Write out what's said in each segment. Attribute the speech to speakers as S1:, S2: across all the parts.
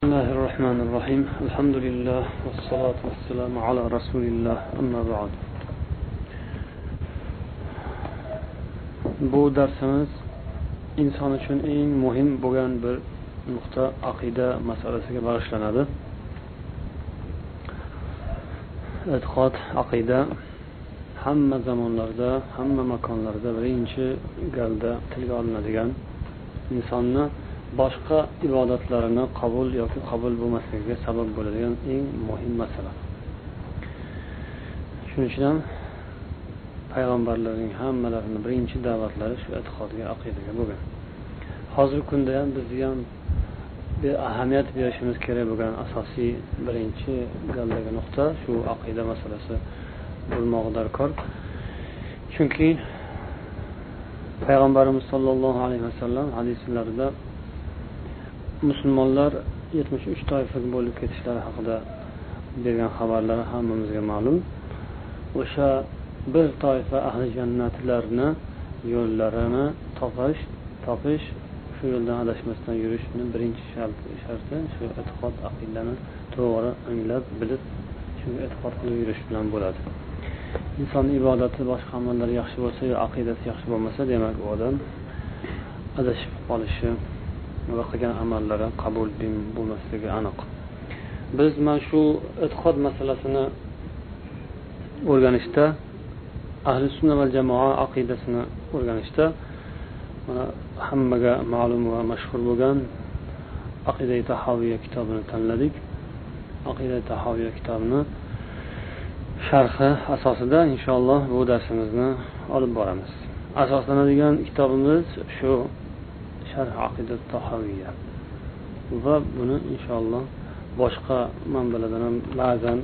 S1: بسم الله الرحمن الرحيم الحمد لله والصلاة والسلام على رسول الله أما بعد bu darsimiz inson uchun eng muhim bo'lgan bir nuqta aqida masalasiga bag'ishlanadi e'tiqod aqida hamma zamonlarda hamma makonlarda birinchi galda tilga olinadigan insonni boshqa ibodatlarini qabul yoki qabul bo'lmasligiga sabab bo'ladigan eng muhim masala. Shuning uchun ham payg'ambarlarning hammalarini birinchi da'vatlari shu e'tiqodga aqidaga bo'lgan. Hozirgi kunda ham bizni ham ahamiyat berishimiz kerak bo'lgan asosiy birinchi galdagi nuqta shu aqida masalasi bo'lmog'i darkor chunki payg'ambarimiz sollallohu alayhi vasallam hadislarida musulmonlar yetmish uch toifaga bo'lib ketishlari haqida bergan xabarlar hammamizga ma'lum. O'sha bir toifa ahli jannatlarni yo'llarini topish topish shu yo'ldan adashmasdan yurishni birinchi sharti shu e'tiqod aqidani to'g'ri anglab bilib shunga e'tiqod qilib yurish bilan bo'ladi. Insonni ibodati boshqa amallari yaxshi bo'lsa yo aqidasi yaxshi bo'lmasa demak u odam adashib qolishi va qilgan amallari qabul bo'lmasligi aniq. Biz mana shu e'tiqod masalasini o'rganishda ahli sunna va jamoa aqidasini o'rganishda mana hammaga ma'lum va mashhur bo'lgan aqida tahoviya kitobini tanladik. Aqida tahoviya kitobini sharhi asosida inshaalloh bu darsimizni olib boramiz. Asoslanadigan kitobimiz shu sharh aqida tahoviya va buni inshaalloh boshqa manbalardan ham ba'zan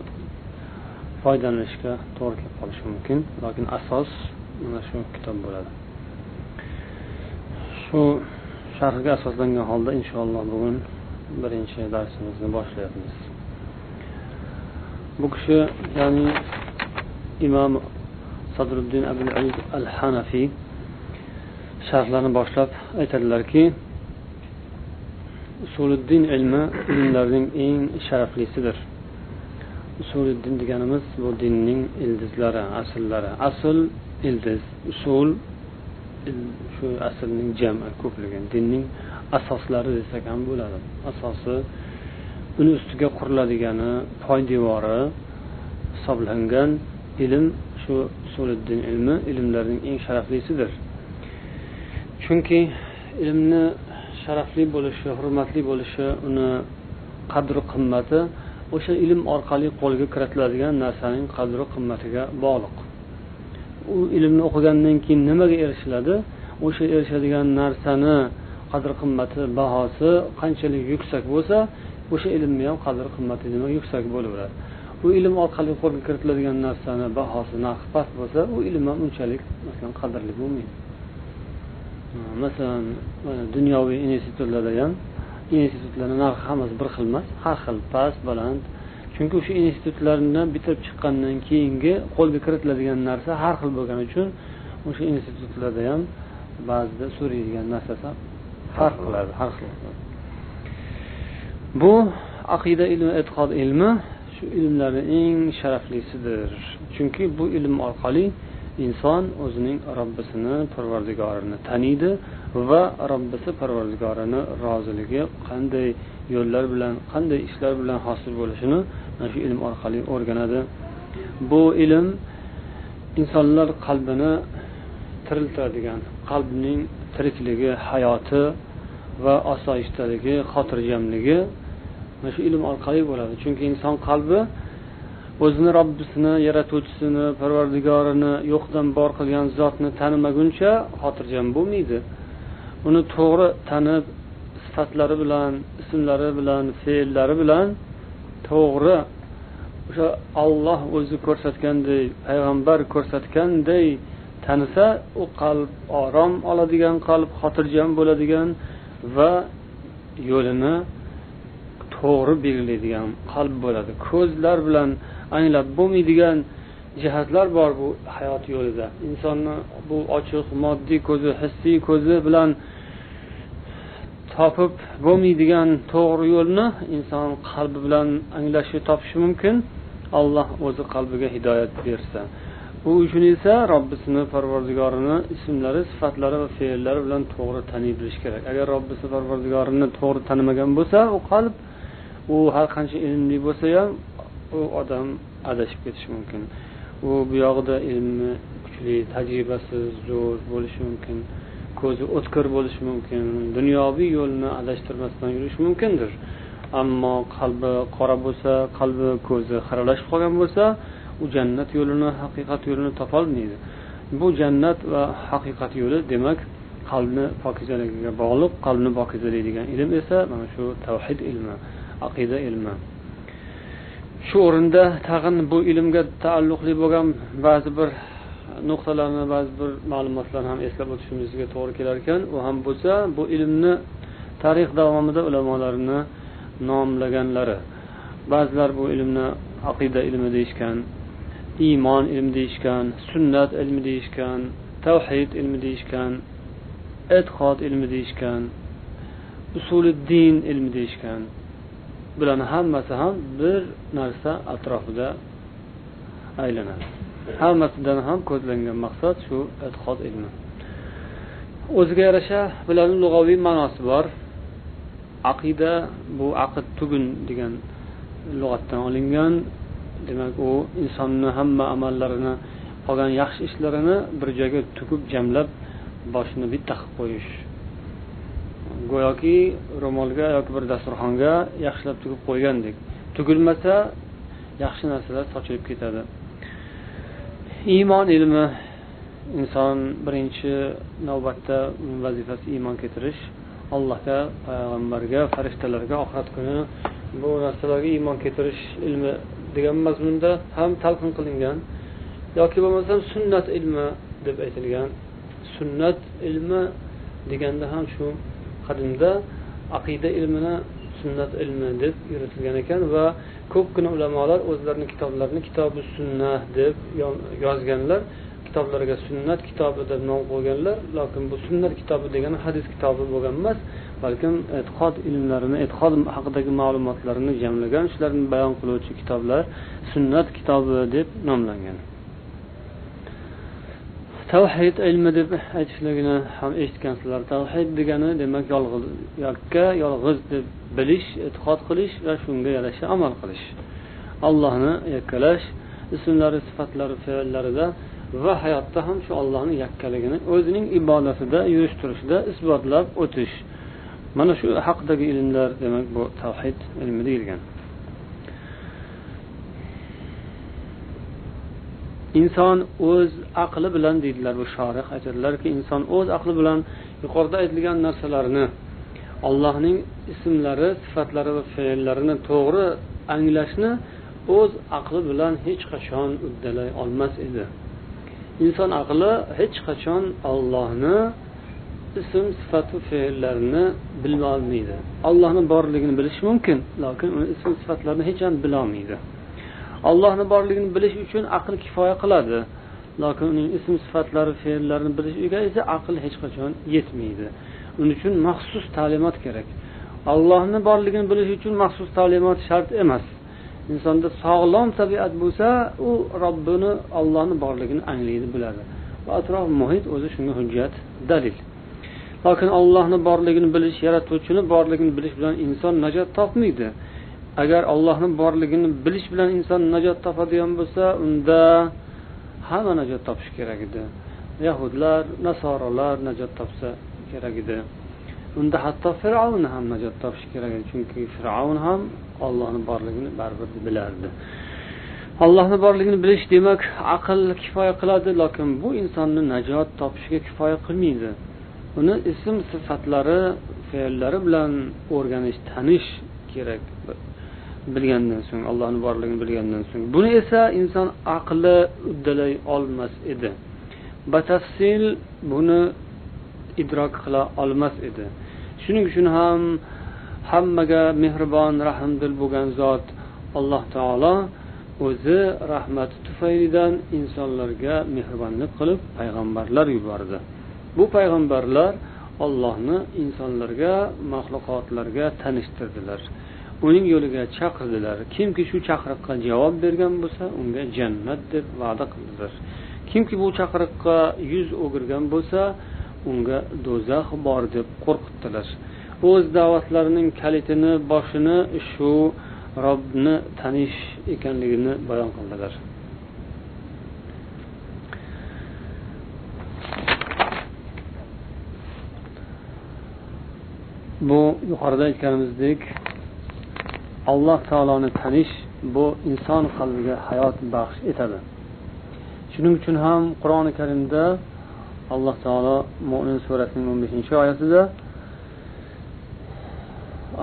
S1: foydalanishga to'g'ri kelib qolishi mumkin. Lekin asos mana shu kitob bo'ladi. Shu sharhga asoslangan holda inshaalloh bugun birinchi darsimizni boshlayapmiz. Bu kishi ya'ni imom sadriddin abul aziz al hanafiy sharhlarni boshlab aytadilarki usuliddin ilmi ilmlarning eng sharaflisidir. Usuliddin deganimiz bu dinning ildizlari asllari asl ildiz usul shu aslning jami ko'pligi dinning asoslari desak ham bo'ladi. Asosi uni ustiga quriladigani poydevori hisoblangan ilm shu usuliddin ilmi ilmlarning eng sharaflisidir. Chunki ilmni sharafli bo'lishi hurmatli bo'lishi uni qadri qimmati o'sha ilm orqali qo'lga kiritiladigan narsaning qadri qimmatiga bog'liq. U ilmni o'qigandan keyin nimaga erishiladi? O'sha erishadigan narsani qadr qimmati bahosi qanchalik yuksak bo'lsa o'sha ilmni ham qadr qimmati nima yuksak bo'laveradi. U ilm orqali qo'lga kiritiladigan narsani bahosi narxi past bo'lsa u ilm ham unchalik masalan qadrli bo'lmaydi. Masalan dunyoviy institutlarda ham institutlarni narxi hammasi bir xil emas har xil past baland. Chunki o'sha institutlarni bitirib chiqqandan keyingi qo'lga kiritiladigan narsa har xil bo'lgani uchun o'sha institutlarda ham ba'zida so'raydigan narsasi farq qiladi har xil. Bu aqida ilmi e'tiqod ilmi shu ilmlarni eng sharaflisidir. Chunki bu ilm orqali inson o'zining robbisini parvardigorini taniydi va robbisi parvardigorini roziligi qanday yo'llar bilan qanday ishlar bilan hosil bo'lishini mana shu ilm orqali o'rganadi. Bu ilm insonlar qalbini tiriltiradigan qalbning tirikligi hayoti va osoyishtaligi xotirjamligi mana shu ilm orqali bo'ladi. Chunki inson qalbi o'zini robbisini yaratuvchisini parvardigorini yo'qdan bor qilgan zotni tanimaguncha xotirjam bo'lmaydi. Uni to'g'ri tanib sifatlari bilan ismlari bilan fe'llari bilan to'g'ri o'sha olloh o'zi ko'rsatganday payg'ambar ko'rsatganday tanisa u qalb orom oladigan qalb xotirjam bo'ladigan va yo'lini to'g'ri belgilaydigan qalb bo'ladi. Ko'zlar bilan anglab bo'lmaydigan jihatlar bor bu hayot yo'lida. Insonni bu ochiq moddiy ko'zi hissiy ko'zi bilan topib bo'lmaydigan to'g'ri yo'lni inson qalbi bilan anglashi topishi mumkin. Alloh o'zi qalbiga hidoyat bersa. U uchun esa robbisini parvardigorini ismlari sifatlari va fe'llari bilan to'g'ri taniy bilish kerak. Agar robbisi parvardigorini to'g'ri tanimagan bo'lsa u qalb u har qancha ilmli bo'lsa ham u odam adashib ketishi mumkin. U buyog'ida ilmi kuchli tajribasi zo'r bo'lishi mumkin. Ko'zi o'tkir bo'lishi mumkin. Dunyoviy yo'lni adashtirmasdan yurishi mumkindir. Ammo qalbi qora bo'lsa qalbi ko'zi xiralashib qolgan bo'lsa u jannat yo'lini haqiqat yo'lini topolmaydi. Bu jannat va haqiqat yo'li demak qalbni pokizaligiga bog'liq qalbni pokizlaydigan ilm esa mana shu tavhid ilmi aqida ilmi. Shu o'rinda tag'in bu ilmga taalluqli bo'lgan ba'zi bir nuqtalarni ba'zi bir ma'lumotlarni ham eslab o'tishimizga to'g'ri kelar ekan u ham bo'lsa bu ilmni tarix davomida ulamolarni nomlaganlari. Ba'zilar bu ilmni aqida ilmi deyishgan iymon ilmi deyishgan sunnat ilmi deyishgan tavhid ilmi deyishgan e'tiqod ilmi deyishgan usuli din ilmi deyishgan. Bularni hammasi ham bir narsa atrofida aylanadi. Hammasidan ham ko'zlangan maqsad shu e'tiqod ilmi. O'ziga yarasha bularni lug'aviy ma'nosi bor. Aqida bu aqd tugun degan lug'atdan olingan. Demak u insonni hamma amallarini qolgan yaxshi ishlarini bir joyga tugib jamlab boshini bitta qilib qo'yish go'yoki ro'molga yoki bir dasturxonga yaxshilab tugib qo'ygandek. Tugilmasa yaxshi narsalar sochilib ketadi. Iymon ilmi inson birinchi navbatda vazifasi iymon keltirish allohga payg'ambarga farishtalarga oxirat kuni bu narsalarga iymon keltirish ilmi degan mazmunda ham talqin qilingan yoki bo'lmasam sunnat ilmi deb aytilgan. Sunnat ilmi deganda ham shu qadimda aqida ilmini sunnat ilmi deb yuritilgan ekan va ko'pgina ulamolar o'zlarini kitoblarini kitobi sunna deb yozganlar kitoblarga sunnat kitobi deb nom qo'yganlar lekin bu sunnat kitobi degani hadis kitobi bo'lgan emas balkim e'tiqod ilmlarini e'tiqod haqidagi ma'lumotlarini jamlagan shularni bayon qiluvchi kitoblar sunnat kitobi deb nomlangan. Tavhid ilmi deb aytishligini ham eshitgansizlar. Tavhid degani demak yolg'iz yakka yolg'iz deb bilish e'tiqod qilish va shunga yarasha amal qilish. Allohni yakkalash ismlari sifatlari fe'llarida va hayotda ham shu ollohni yakkaligini o'zining ibodatida yurish turishida isbotlab o'tish. Mana shu haqidagi ilmlar demak bu tavhid ilmi deyilgan. Inson o'z aqli bilan deydilar bu shorih aytadilarki inson o'z aqli bilan yuqorida aytilgan narsalarni allohning ismlari sifatlari va fe'llarini to'g'ri anglashni o'z aqli bilan hech qachon uddalay olmas edi. Inson aqli hech qachon ollohni ism sifatu fe'llarini bilolmaydi allohni borligini bilishi mumkin lekin uni ism sifatlarini hech ham bilolmaydi. Allohni borligini bilish uchun aql kifoya qiladi. Lekin uning ism sifatlari fe'llarini bilishga esa aql hech qachon yetmaydi. Uning uchun maxsus ta'limot kerak. Allohni borligini bilish uchun maxsus ta'limot shart emas. Insonda sog'lom tabiat bo'lsa u robbini ollohni borligini anglaydi biladi. Va atrof muhit o'zi shunga hujjat dalil. Lekin ollohni borligini bilish yaratuvchini borligini bilish bilan inson najot topmaydi. Agar ollohni borligini bilish bilan inson najot topadigan bo'lsa unda hamma najot topishi kerak edi. Yahudlar nasorolar najot topsa kerak edi. Unda hatto fir'avn ham najot topishi kerak edi chunki fir'avn ham ollohni borligini baribir bilardi. Allohni borligini bilish demak aql kifoya qiladi lekin bu insonni najot topishiga kifoya qilmaydi. Uni ism sifatlari fe'llari bilan o'rganish tanish kerak. Bilgandan so'ng allohni borligini bilgandan so'ng. Buni esa inson aqli uddalay olmas edi. Batafsil buni idrok qila olmas edi. Shuning uchun ham hammaga mehribon rahmdil bo'lgan zot alloh taolo o'zi rahmati tufaylidan insonlarga mehribonlik qilib payg'ambarlar yubordi. Bu payg'ambarlar ollohni insonlarga maxluqotlarga tanishtirdilar. Uning yo'liga chaqirdilar. Kimki shu chaqiriqqa javob bergan bo'lsa unga jannat deb va'da qildilar. Kimki bu chaqiriqqa yuz o'girgan bo'lsa unga do'zax bor deb qo'rqitdilar. O'z da'vatlarining kalitini boshini shu robbni tanish ekanligini bayon qildilar. Bu yuqorida aytganimizdek alloh taoloni tanish bu inson qalbiga hayot baxsh etadi shuning uchun ham qur'oni karimda alloh taolo mo'min surasining o'n beshinchi oyatida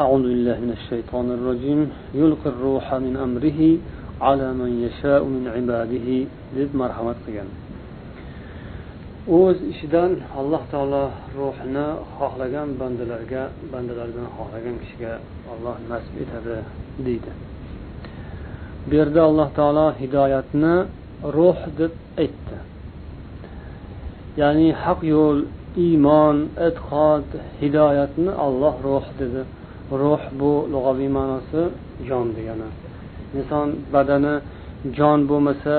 S1: أعوذ بالله من الشيطان الرجيم يلقي الروح من أمره على من يشاء من عباده deb marhamat qilgan O'z ishidan alloh taolo ruhni xohlagan bandalarga bandalardan xohlagan kishiga alloh nasib etadi deydi. Bu yerda alloh taolo hidoyatni ruh deb aytdi. Ya'ni haq yo'l iymon e'tiqod hidoyatni alloh ruh dedi. Ruh bu lug'aviy ma'nosi jon degani. Inson badani jon bo'lmasa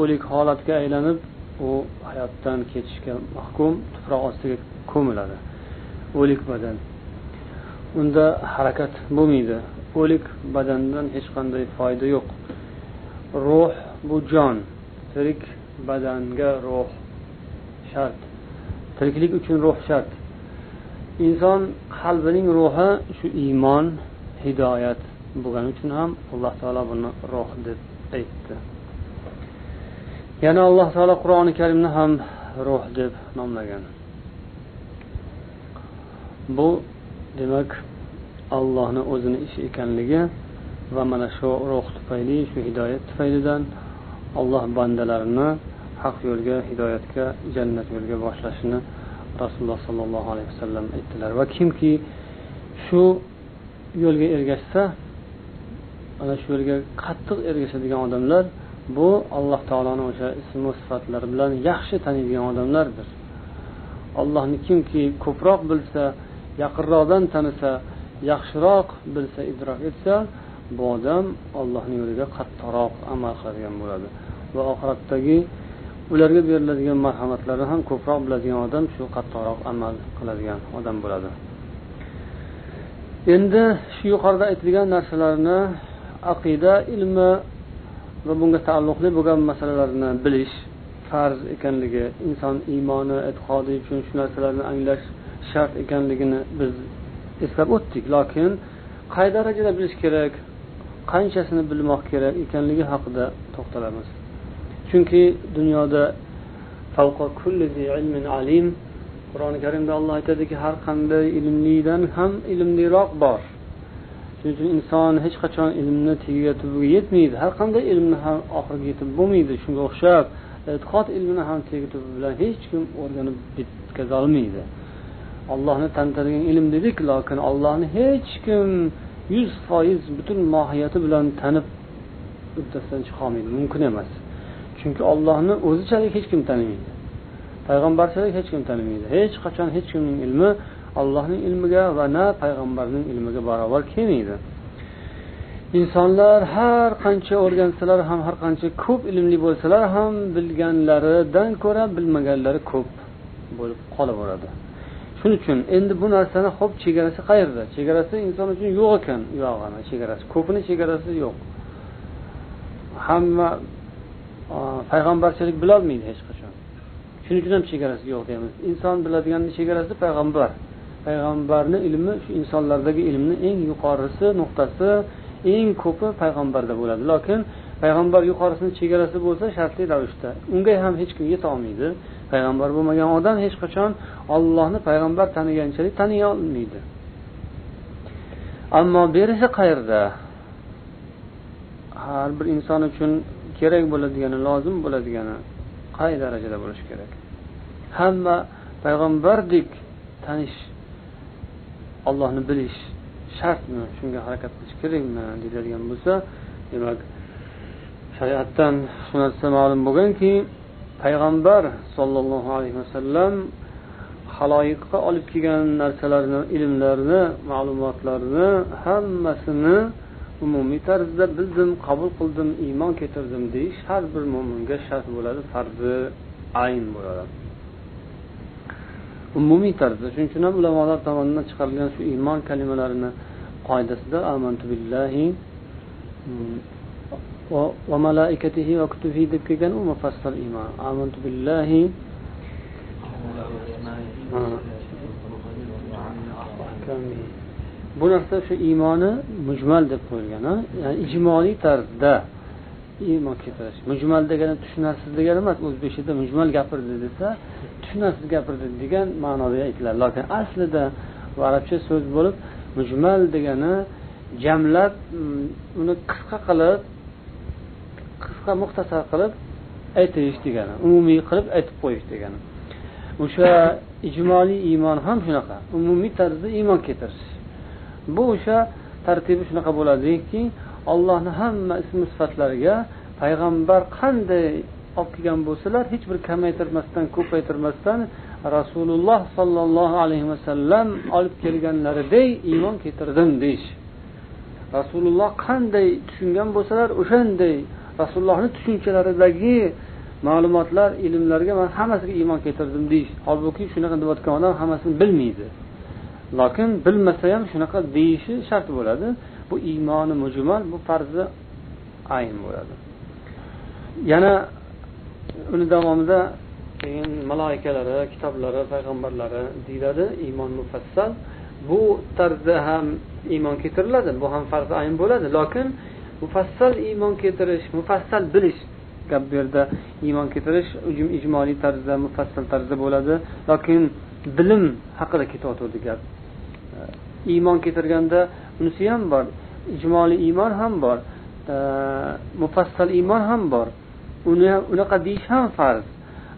S1: o'lik holatga aylanib u hayotdan ketishga mahkum tuproq ostiga ko'miladi. O'lik badan. Unda harakat bo'lmaydi. O'lik badandan hech qanday foyda yo'q. Ruh bu jon. Tirik badanga ruh shart. Tiriklik uchun ruh shart. Inson qalbining ruhi shu iymon hidoyat bo'lgani uchun ham alloh taolo buni ruh deb aytdi. Yana alloh taolo qur'oni karimni ham ruh deb nomlagan. Bu demak allohni o'zini ishi ekanligi va mana shu ruh tufayli shu hidoyat tufaylidan alloh bandalarini haq yo'lga hidoyatga jannat yo'liga boshlashini rasululloh sollallohu alayhi vasallam aytdilar. Va kimki shu yo'lga ergashsa ana shu yo'lga qattiq ergashadigan odamlar bu alloh taoloni o'sha ismu sifatlari bilan yaxshi taniydigan odamlardir. Allohni kimki ko'proq bilsa yaqinroqdan tanisa yaxshiroq bilsa idrok etsa bu odam ollohni yo'liga qattiqroq amal qiladigan bo'ladi. Va oxiratdagi ularga beriladigan marhamatlarni ham ko'proq biladigan odam shu qattiqroq amal qiladigan odam bo'ladi. Endi shu yuqorida aytilgan narsalarni aqida ilmi va bunga taalluqli bo'lgan masalalarni bilish farz ekanligi inson iymoni e'tiqodi uchun shu narsalarni anglash shart ekanligini biz eslab o'tdik. Lokin qay darajada bilish kerak qanchasini bilmoq kerak ekanligi haqida to'xtalamiz. Chunki dunyoda qur'oni karimda olloh aytadiki har qanday ilmlidan ham ilmliroq bor. Shuning uchun inson hech qachon ilmni tagiga tubiga yetmaydi. Har qanday ilmni ham oxiriga yetib bo'lmaydi. Shunga o'xshab e, e'tiqod ilmini ham tagi tubi bilan hech kim o'rganib bitkazolmaydi ollohni tanitadigan ilm dedik lokin ollohni hech kim yuz foiz butun mohiyati bilan tanib uddasidan chiqolmaydi mumkin emas. Chunki ollohni o'zichalik hech kim tanimaydi. Payg'ambarchalik hech kim tanimaydi. Hech qachon hech kimning ilmi allohning ilmiga va na payg'ambarning ilmiga barobar kelmaydi. Insonlar har qancha o'rgansalar ham har qancha ko'p ilmli bo'lsalar ham bilganlaridan ko'ra bilmaganlari ko'p bo'lib qolaveradi. Shuning uchun endi bu narsani ho'p chegarasi qayerda? Chegarasi inson uchun yo'q ekan uyog'ini chegarasi ko'pini chegarasi yo'q. Hamma payg'ambarchilik bilolmaydi hech qachon. Shuning uchun ham chegarasi yo'q deymiz. Inson biladigan chegarasi payg'ambar. Payg'ambarni ilmi shu insonlardagi ilmni eng yuqorisi nuqtasi eng ko'pi payg'ambarda bo'ladi. Lokin payg'ambar yuqorisini chegarasi bo'lsa shartli ravishda. Unga ham hech kim yetolmaydi payg'ambar bo'lmagan odam hech qachon ollohni payg'ambar taniganchalik taniy olmaydi. Ammo berisi qayerda har bir inson uchun kerak bo'ladigani lozim bo'ladigani qay darajada bo'lishi kerak? Hamma payg'ambardek tanish ollohni bilish shartmi? Shunga harakat qilish kerakmi? Deyiladigan bo'lsa demak shariatdan shu narsa ma'lum bo'lganki payg'ambar sollallohu alayhi vasallam haloyiqqa olib kelgan narsalarni ilmlarni ma'lumotlarni hammasini umumiy tarzda bildim qabul qildim iymon keltirdim deyish har bir mo'minga shart bo'ladi farzi ayn bo'ladi. Umumiy tarzda. Shuning uchun ham ulamolar tomonidan chiqarilgan shu iymon kalimalarini qoidasida amantu billahi mm, va malaikatihi va kutubi deb kelgan u mufassal iymon. Amantu billahi. Bu narsa shu iymoni mujmal deb qo'yilgan ya'ni ijmoliy tarzda iymon keltirish. Mujmal degani tushunarsiz degani emas o'zbekchada mujmal gapirdi desa tushunarsiz gapirdi degan ma'noda aytiladi lekin aslida bu arabcha so'z bo'lib mujmal degani jamlab mm, uni qisqa qilib qisqa muxtasar qilib aytish degani umumiy qilib aytib qo'yish degani. O'sha ijmoliy iymon ham shunaqa umumiy tarzda iymon keltirish bu o'sha tartibi shunaqa bo'ladiki allohni hamma ism sifatlariga payg'ambar qanday olib kelgan bo'lsalar hech bir kamaytirmasdan ko'paytirmasdan rasululloh sollallohu alayhi vasallam olib kelganlariday iymon keltirdim deyish. Rasululloh qanday tushungan bo'lsalar o'shanday rasulullohni tushunchalaridagi ma'lumotlar ilmlarga man hammasiga iymon keltirdim deyish. Holbuki shunaqa deyotgan odam hammasini bilmaydi. Lokin bilmasa ham shunaqa deyishi shart bo'ladi. Bu iymoni mujmal bu farzi ayn bo'ladi. Yana uni davomida keyin maloikalari kitoblari payg'ambarlari deyiladi iymon mufassal. Bu tarzda ham iymon keltiriladi bu ham farzi ayn bo'ladi. Lokin mufassal iymon keltirish mufassal bilish gap bu yerda iymon keltirish ijmoliy tarzda mufassal tarzda bo'ladi. Lokin bilim haqida ketyotgandi gap. Iymon keltirganda unisi ham bor ijmoliy iymon ham bor mufassal iymon ham bor. Uni unaqa deyish ham farz.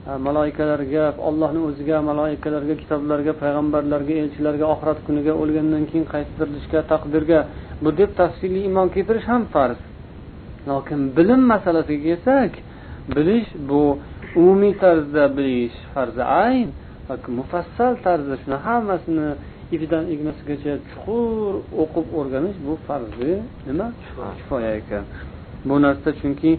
S1: Э, maloikalarga ollohni o'ziga maloikalarga kitoblarga payg'ambarlarga elchilarga oxirat kuniga o'lgandan keyin qaytarilishga taqdirga bu deb tafsiliy iymon keltirish ham farz. Lokin bilim masalasiga kelsak bilish bu umumiy tarzda bilish farzi ayn mufassal tarzda shuni hammasini ipidan ignasigacha chuqur o'qib o'rganish bu farzi nima? Kifoya ekan. Bu narsa chunki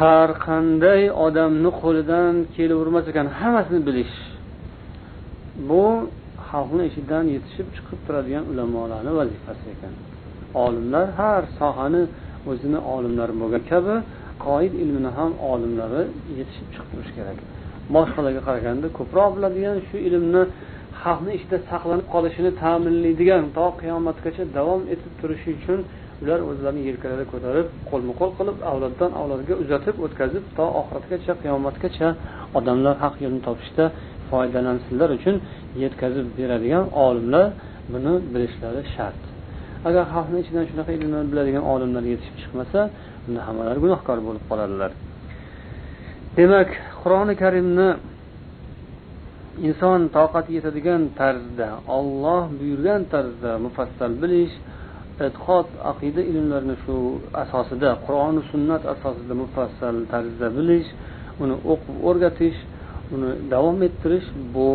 S1: har qanday odamni qo'lidan kelavermas ekan hammasini bilish. Bu xalqni ichidan yetishib chiqib turadigan ulamolarni vazifasi ekan. Olimlar har sohani o'zini olimlari bo'lgan kabi qoid ilmini ham olimlari yetishib chiqib turishi kerak. Boshqalarga qaraganda ko'proq biladigan shu ilmni xalqni ichida saqlanib qolishini ta'minlaydigan to qiyomatgacha davom etib turishi uchun ular o'zlarini yelkalarida ko'tarib qo'lma qo'l qilib avloddan avlodga uzatib o'tkazib to oxiratgacha qiyomatgacha odamlar haq yo'lni topishda foydalansinlar uchun yetkazib beradigan olimlar buni bilishlari shart. Agar xalqni ichidan shunaqa ilmlarni biladigan olimlar yetishib chiqmasa unda hammalari gunohkor bo'lib qoladilar. Demak qur'oni karimni inson toqati yetadigan tarzda olloh buyurgan tarzda mufassal bilish e'tiqod aqida ilmlarini shu asosida qur'oni sunnat asosida mufassal tarzda bilish uni o'qib o'rgatish uni davom ettirish bu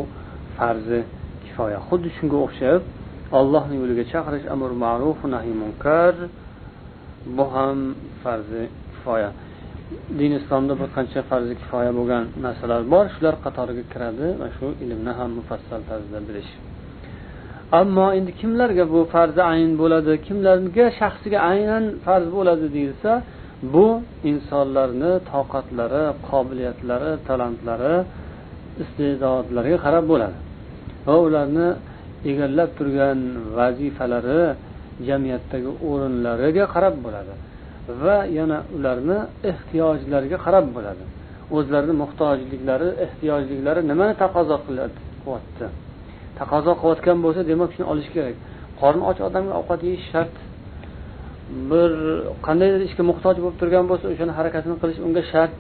S1: farzi kifoya. Xuddi shunga o'xshab allohni yo'liga chaqirish amr ma'ruf nahiy munkar bu ham farzi kifoya. Din islomda bir qancha farzi kifoya bo'lgan narsalar bor shular qatoriga kiradi va shu ilmni ham mufassal tarzda bilish. Ammo endi kimlarga bu farzi ayn bo'ladi kimlarga shaxsiga aynan farz bo'ladi deyilsa bu insonlarni toqatlari qobiliyatlari talantlari iste'dodlariga qarab bo'ladi. Va ularni egallab turgan vazifalari jamiyatdagi o'rinlariga qarab bo'ladi. Va yana ularni ehtiyojlariga qarab bo'ladi. O'zlarini muhtojliklari ehtiyojliklari nimani taqozo qilyapti? Taqozo qilayotgan bo'lsa demak shuni olish kerak. Qorni och odamga ovqat yeyish shart. Bir qandaydir ishga muhtoj bo'lib turgan bo'lsa o'shani harakatini qilish unga shart.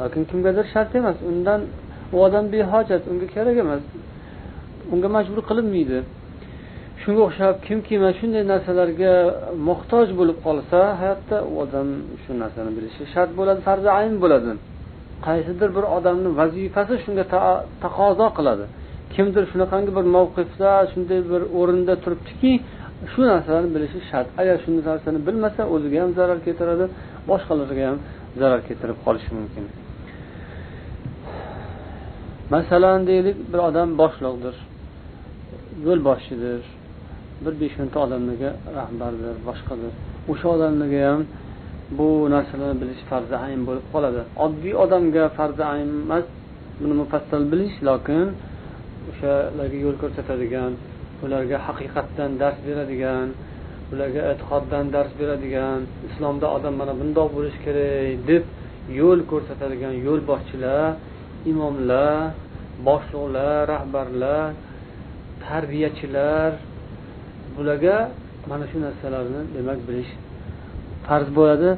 S1: Lekin kimgadir shart emas. Undan u odam behojat unga kerak emas. Unga majbur qilinmaydi. Shunga o'xshab kimki mana shunday narsalarga muhtoj bo'lib qolsa hayotda u odam shu narsani bilishi shart bo'ladi farzi ayn bo'ladi. Qaysidir bir odamni vazifasi shunga taqozo qiladi. Kimdir shunaqangi bir mavqifda shunday bir o'rinda turibdiki shu narsalarni bilishi shart. Agar shu narsani bilmasa o'ziga ham zarar keltiradi boshqalarga ham zarar keltirib qolishi mumkin. Masalan deylik bir odam boshliqdir yo'lboshchidir bir besh o'nta odamlarga rahbardir boshqadir. O'sha odamlarga ham bu narsalarni bilish farzi ayn bo'lib qoladi. Oddiy odamga farzi ayn emas buni mufassal bilish lokin o'shalarga yo'l ko'rsatadigan ularga haqiqatdan dars beradigan ularga e'tiqoddan dars beradigan islomda odam mana bundoq bo'lishi kerak deb yo'l ko'rsatadigan yo'lboshchilar imomlar boshliqlar rahbarlar tarbiyachilar bularga mana shu narsalarni demak bilish farz bo'ladi.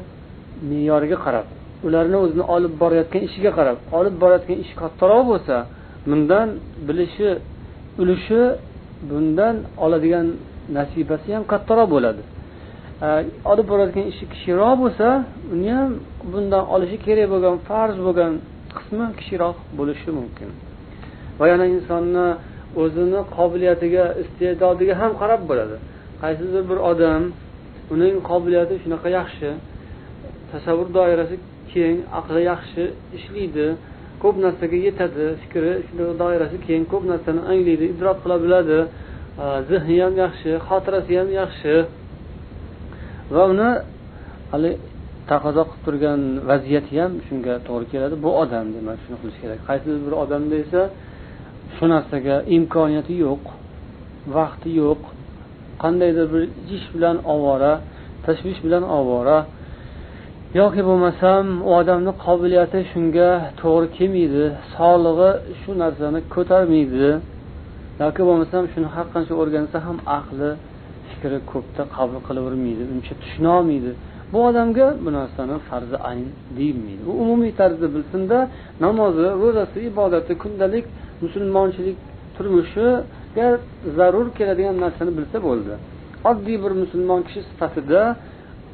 S1: Me'yoriga qarab ularni o'zini olib borayotgan ishiga qarab olib borayotgan ishi kattaroq bo'lsa bundan bilishi ulushi bundan oladigan nasibasi ham kattaroq bo'ladi. Olib borayotgan ishi kichikroq bo'lsa uni ham bundan olishi kerak bo'lgan farz bo'lgan qismi kichikroq bo'lishi mumkin. Va yana insonni o'zini qobiliyatiga iste'dodiga ham qarab bo'ladi. Qaysidir bir odam uning qobiliyati shunaqa yaxshi tasavvur doirasi keng aqli yaxshi ishlaydi ko'p narsaga yetadi fikri doirasi keng ko'p narsani anglaydi idrok qila biladi. Zehni ham yaxshi xotirasi ham yaxshi. Va uni hali taqozo qilib turgan vaziyati ham shunga to'g'ri keladi. Bu odam demak shuni qilish kerak. Qaysidir bir odamda esa shu narsaga imkoniyati yo'q vaqti yo'q. Qandaydir bir ish bilan ovora tashvish bilan ovora yoki bo'lmasam u odamni qobiliyati shunga to'g'ri kelmaydi sog'lig'i shu narsani ko'tarmaydi. Yoki bo'lmasam shuni har qancha o'rgansa ham aqli fikri ko'pda qabul qilavermaydi uncha tushunolmaydi. Bu odamga bu narsani farzi ayn deyilmaydi. U umumiy tarzda bilsinda namozi ro'zasi ibodati kundalik musulmonchilik turmushiga zarur keladigan narsani bilsa bo'ldi. Oddiy bir musulmon kishi sifatida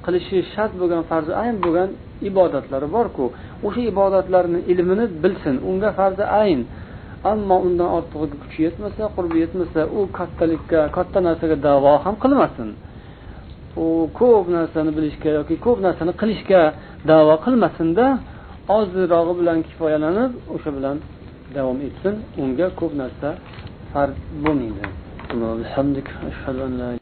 S1: qilishi shart bo'lgan farzi ayn bo'lgan ibodatlari borku. O'sha ibodatlarni ilmini bilsin unga farzi ayn. Ammo undan ortig'iga kuchi yetmasa qurbi yetmasa u kattalikka katta narsaga davo ham qilmasin. U ko'p narsani bilishga yoki ko'p narsani qilishga davo qilmasinda ozrog'i bilan kifoyalanib o'sha bilan davom etsin. Unga ko'p narsa farz bo'lmaydi.